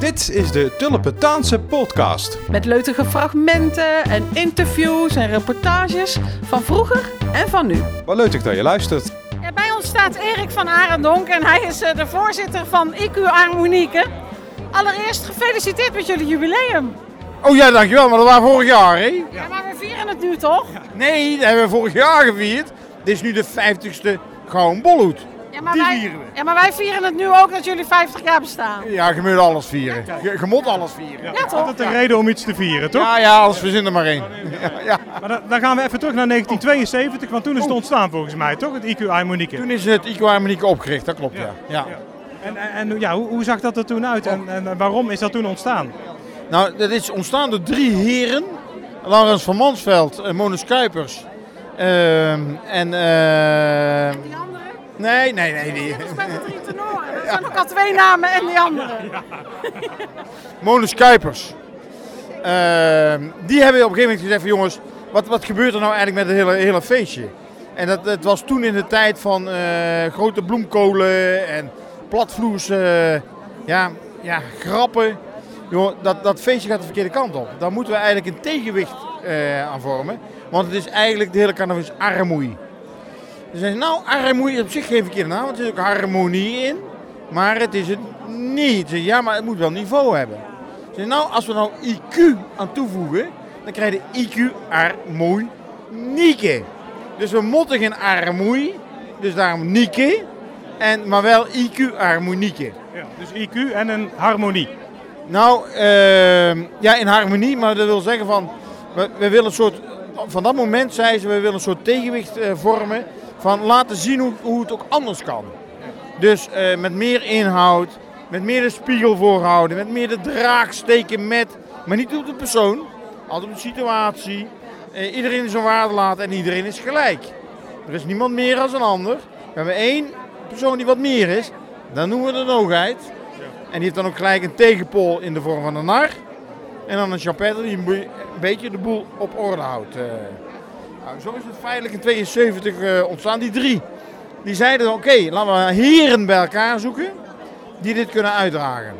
Dit is de Tulpentaanse podcast. Met leutige fragmenten en interviews en reportages van vroeger en van nu. Wat leuk dat je luistert. Ja, bij ons staat Erik van Arendonk en hij is eh, de voorzitter van IQ Harmonieke. Allereerst gefeliciteerd met jullie jubileum. Oh ja, dankjewel, maar dat waren vorig jaar, hè? Ja, maar we vieren het nu toch? Nee, dat hebben we vorig jaar gevierd. Dit is nu de 50ste Gouden Bolhoed. Ja maar, Die wij, vieren we. ja, maar wij vieren het nu ook dat jullie 50 jaar bestaan. Ja, je moet alles vieren. Je, je moet alles vieren. Ja, toch? Altijd een reden om iets te vieren, toch? Ja, ja, alles verzin er maar één. Ja. Maar dan, dan gaan we even terug naar 1972, want toen is het ontstaan volgens mij, toch? Het IQ Harmonieke. Toen is het IQ Harmonieke opgericht, dat klopt, ja. ja. En, en, en ja, hoe, hoe zag dat er toen uit en, en waarom is dat toen ontstaan? Nou, dat is ontstaan door drie heren. Laurens van Mansveld, eh, Monus Kuipers. ehm, en... ehm, Die andere? Nee, nee, nee. Die, Dat is bij de drie tenoren. Er zijn ook al twee namen en die andere. Monus Kuipers. Ehm, die hebben op een gegeven moment gezegd van jongens, wat, wat gebeurt er nou eigenlijk met het hele, hele feestje? En dat, het was toen in de tijd van eh, grote bloemkolen en platvloers, eh, ja, ja, grappen. Jongen, dat, dat feestje gaat de verkeerde kant op. Daar moeten we eigenlijk een tegenwicht eh, aan vormen. Want het is eigenlijk de hele carnaval is armoei. Ze zeggen, nou, armoei is op zich geen verkeerde naam, want er zit ook harmonie in. Maar het is het niet. Ze ja, maar het moet wel niveau hebben. Ze zeggen, nou, als we nou IQ aan toevoegen, dan krijg je IQ harmonieke. Dus we moeten geen armoei, dus daarom nieke, en, maar wel IQ harmonieke. Ja, dus IQ en een harmonie. Nou, ehm, ja, in harmonie, maar dat wil zeggen van, we, we willen een soort, van dat moment zei ze, we willen een soort tegenwicht eh, vormen van laten zien hoe, hoe het ook anders kan. Dus eh, met meer inhoud, met meer de spiegel voorhouden, met meer de draak steken met, maar niet op de persoon, altijd op de situatie. Eh, iedereen is een waarde laten en iedereen is gelijk. Er is niemand meer dan een ander. We hebben één persoon die wat meer is, dan noemen we de noogheid. En die heeft dan ook gelijk een tegenpol in de vorm van een nar. En dan een champetter die een beetje de boel op orde houdt. eh. Nou, zo is het feitelijk in 72 eh, ontstaan. Die drie, die zeiden oké, laten we heren bij elkaar zoeken die dit kunnen uitdragen.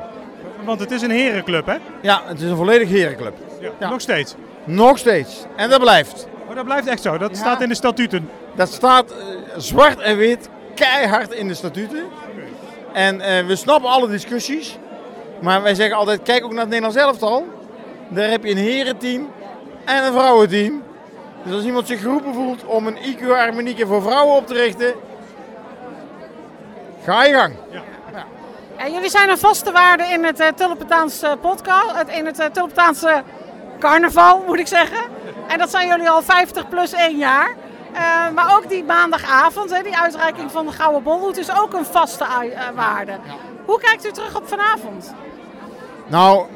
Want het is een herenclub, hè? Ja, het is een volledig herenclub. Ja. Nog steeds. Nog steeds. En dat blijft. Oh, dat blijft echt zo. Dat staat in de statuten. Dat staat eh, zwart en wit keihard in de statuten. En eh, we snappen alle discussies. Maar wij zeggen altijd, kijk ook naar het Nederlands elftal. Daar heb je een herenteam en een vrouwenteam. Dus als iemand zich geroepen voelt om een IQ Harmonieke voor vrouwen op te richten, ga je gang. Ja, jullie zijn een vaste waarde in het uh, Tulpentaanse podcast, het, in het uh, Tulpentaanse carnaval moet ik zeggen. En dat zijn jullie al 50 plus 1 jaar. Eh, maar ook die maandagavond, hè, die uitreiking van de Gouden Bolhoed, is ook een vaste eh, waarde. Hoe kijkt u terug op vanavond? Nou,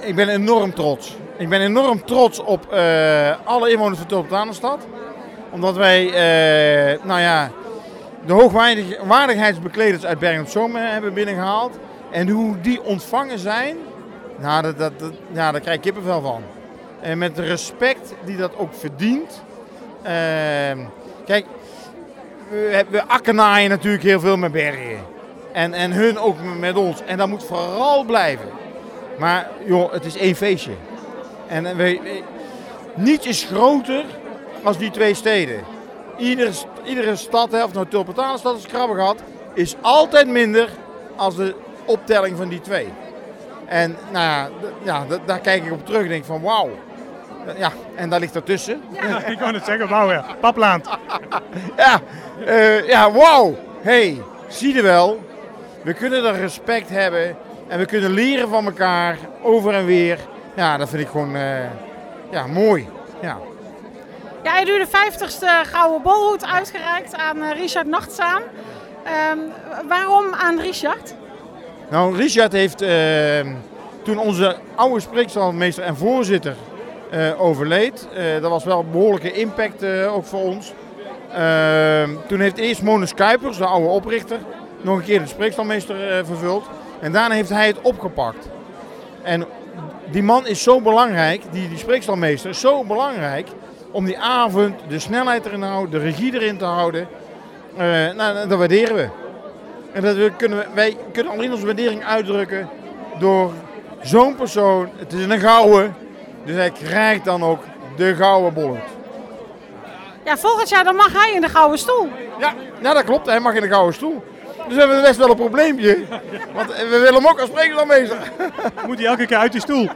ik ben enorm trots. Ik ben enorm trots op eh, alle inwoners van Tulpentanenstad. Omdat wij, eh, nou ja, de hoogwaardigheidsbekleders uit Bergen op eh, hebben binnengehaald. En hoe die ontvangen zijn, nou, dat, dat, ja, daar krijg ik kippenvel van. En met de respect die dat ook verdient. Ehm, kijk, we, we natuurlijk heel veel met Bergen. En, en hun ook met ons. En dat moet vooral blijven. Maar joh, het is één feestje. En we, we- niets is groter als die twee steden. Iedere, st- iedere stad, of nou Tulpentanenstad of Krabbegat, is altijd minder als de optelling van die twee. En nou ja, ja daar kijk ik op terug en denk van wauw. Ja, en daar ligt ertussen. ik kan het zeggen, wauw ja. Papland. Ja, eh, ja wauw. hey, zie je wel. We kunnen er respect hebben en we kunnen leren van elkaar over en weer. Ja, dat vind ik gewoon eh, ja, mooi. Ja. Ja, hij heeft de 50ste Gouden Bolhoed uitgereikt aan eh, Richard Nachtzaam. Ehm, waarom aan Richard? Nou, Richard heeft eh, toen onze oude spreekstalmeester en voorzitter eh, overleed. dat was wel een behoorlijke impact ook voor ons. Ehm, toen heeft eerst Monus Kuipers, de oude oprichter, nog een keer de spreekstalmeester vervuld. En daarna heeft hij het opgepakt. En die man is zo belangrijk, die, die spreekstalmeester is zo belangrijk om die avond de snelheid erin te houden, de regie erin te houden. Eh, nou, dat waarderen we. En dat we kunnen, we- wij kunnen alleen onze waardering uitdrukken door zo'n persoon, het is een gouden, dus hij krijgt dan ook de gouden bolhoed. Ja, volgend jaar dan mag hij in de gouden stoel. Ja, ja, dat klopt, hij mag in de gouden stoel. Dus we hebben best wel een probleempje, want we willen hem ook als spreeklandmeester. Moet hij elke keer uit die stoel?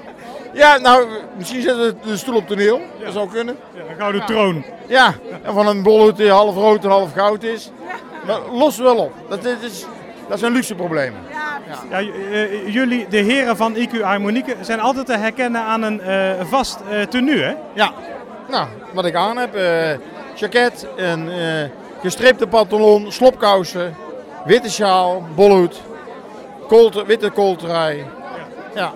Ja, nou, misschien zetten we de stoel op toneel, dat zou kunnen. Ja, een gouden troon. Ja, en van een bolhoed die half rood en half goud is. Maar los wel op, dat, is, is- dat zijn luxe problemen. Ja, eh, jullie, de heren van IQ Harmonieke, zijn altijd te herkennen aan een eh, vast eh, tenue, hè? Ja, nou, wat ik aan heb, eh jacket, een eh, gestreepte pantalon, slopkousen, witte sjaal, bolhoed, witte kooltrui. Ja.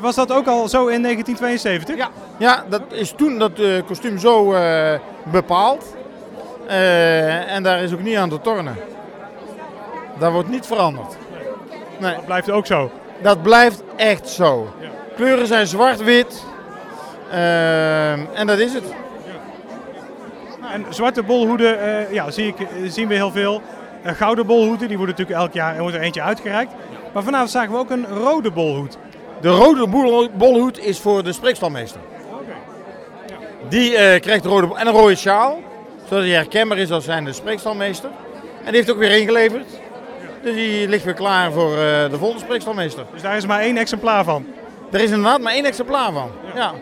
Was dat ook al zo in 1972? Ja. ja, dat is toen dat eh, kostuum zo eh, bepaald. Eh, en daar is ook niet aan te tornen. Dat wordt niet veranderd. Nee, Dat blijft ook zo. dat blijft echt zo. Kleuren zijn zwart-wit. En dat is het. En zwarte bolhoeden ja, zie ik, zien we heel veel. Eh, gouden bolhoeden, die worden natuurlijk elk jaar er wordt er eentje uitgereikt. Maar vanavond zagen we ook een rode bolhoed. De rode bol- bolhoed is voor de spreekstalmeester. Die eh, krijgt de rode, en een rode sjaal, zodat hij herkenbaar is als zijn de spreekstalmeester. En die heeft ook weer ingeleverd. Dus die ligt weer klaar voor eh, de volgende spreekstalmeester. Dus daar is maar één exemplaar van. Er is inderdaad maar één exemplaar van. Ja.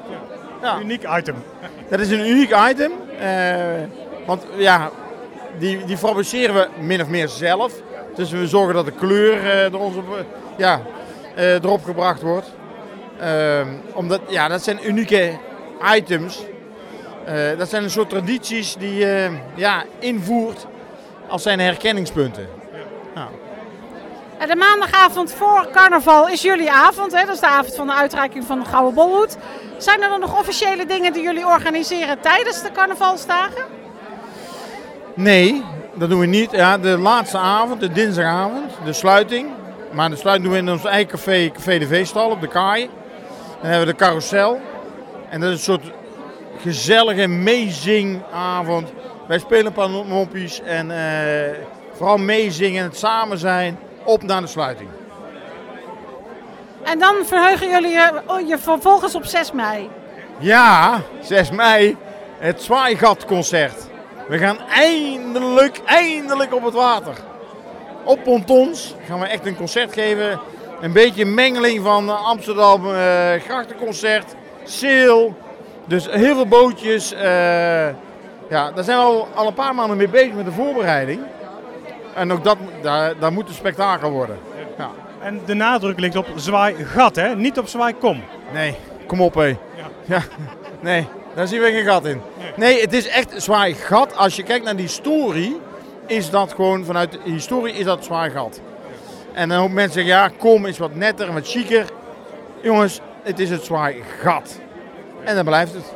Ja. Uniek item. Dat is een uniek item. eh, want ja, die, die fabriceren we min of meer zelf. Dus we zorgen dat de kleur eh, er ons op, eh, ja, eh, erop gebracht wordt. Ehm, omdat, ja, dat zijn unieke items. Eh, dat zijn een soort tradities die je ja, invoert als zijn herkenningspunten. En de maandagavond voor carnaval is jullie avond. Hè? Dat is de avond van de uitreiking van de Gouden Bolhoed. Zijn er dan nog officiële dingen die jullie organiseren tijdens de carnavalsdagen? Nee, dat doen we niet. Ja, de laatste avond, de dinsdagavond, de sluiting. Maar de sluiting doen we in ons eigen café, Café de Veestal op de Kaai. Dan hebben we de carousel. En dat is een soort gezellige meezingavond. Wij spelen een paar moppies en eh, vooral meezingen, het samen zijn, op naar de sluiting. En dan verheugen jullie je, oh, je vervolgens op 6 mei. Ja, 6 mei, het Zwaaigatconcert. We gaan eindelijk, eindelijk op het water. Op pontons gaan we echt een concert geven. Een beetje een mengeling van Amsterdam eh grachtenconcert, sail. Dus heel veel bootjes. eh, ja, daar zijn we al, al een paar maanden mee bezig met de voorbereiding. En ook dat, daar, daar moet een spektakel worden. Ja. En de nadruk ligt op zwaai gat, hè? Niet op zwaai kom. Nee, kom op hé. Ja. Nee, daar zien we geen gat in. Nee, het is echt een zwaar gat. Als je kijkt naar die historie, is dat gewoon vanuit de historie is dat een zwaar gat. En dan hoop mensen zeggen, ja, kom is wat netter en wat chiquer. Jongens, het is het zwaar gat. En dan blijft het.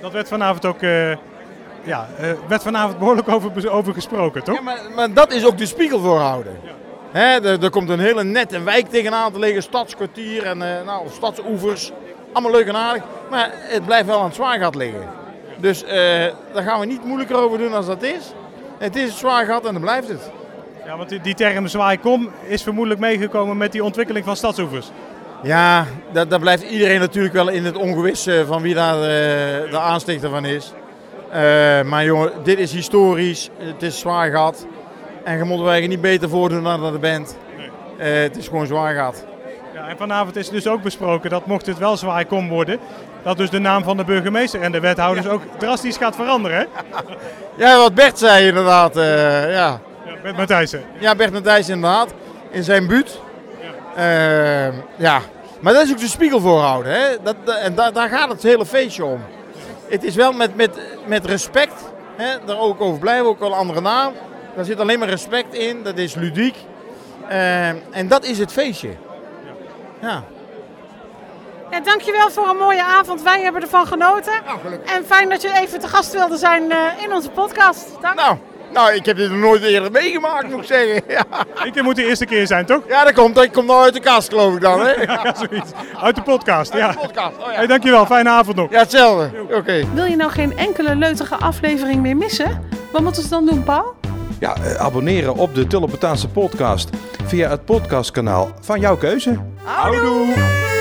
Dat werd vanavond ook eh, ja, eh, werd vanavond behoorlijk over, over gesproken, toch? Ja, maar, maar dat is ook de spiegel voorhouden. Hè, er, er komt een hele nette wijk tegenaan te liggen, stadskwartier en eh, nou, stadsoevers. Allemaal leuk en aardig, maar het blijft wel aan het zwaargat liggen. Dus eh, daar gaan we niet moeilijker over doen als dat is. Het is het zwaargat en dan blijft het. Ja, want die, die term zwaai kom is vermoedelijk meegekomen met die ontwikkeling van stadsoevers. Ja, daar, daar blijft iedereen natuurlijk wel in het ongewis eh, van wie daar eh, de aanstichter van is. Maar jongen, dit is historisch, het is zwaargat. En je moet er eigenlijk niet beter voordoen dan dat je bent. Eh, het is gewoon zwaargat. Ja, en vanavond is dus ook besproken dat mocht het wel zwaai kom worden, dat dus de naam van de burgemeester en de wethouders ook drastisch gaat veranderen? Ja, wat Bert zei inderdaad. eh, ja. Ja, met Matthijssen. ja, Bert Matthijs inderdaad. In zijn buurt. Ja. ja. Maar dat is ook de spiegel voorhouden. Hè? Dat, en daar daar gaat het hele feestje om. Het is wel met, met, met respect. Hè? Daar ook over blijven. Ook wel een andere naam. Daar zit alleen maar respect in. Dat is ludiek. Eh, en dat is het feestje. Ja. Ja, dankjewel voor een mooie avond. Wij hebben ervan genoten. En fijn dat je even te gast wilde zijn eh, in onze podcast. Dank. Nou, nou, ik heb dit nog nooit eerder meegemaakt, moet ik zeggen. Ja, Ik dit moet de eerste keer zijn, toch? ja dat komt. Dat komt nou uit de kast, geloof ik dan. Hè? Ja, zoiets. Uit de podcast, ja. Podcast. Oh, ja. Hey, dankjewel, fijne avond nog. ja, hetzelfde. Oké. Wil je nou geen enkele leutige aflevering meer missen? Wat moeten ze dan doen, Paul? Ja, eh, abonneren op de Tullepetaanse podcast via het podcastkanaal van jouw keuze. Houdoe!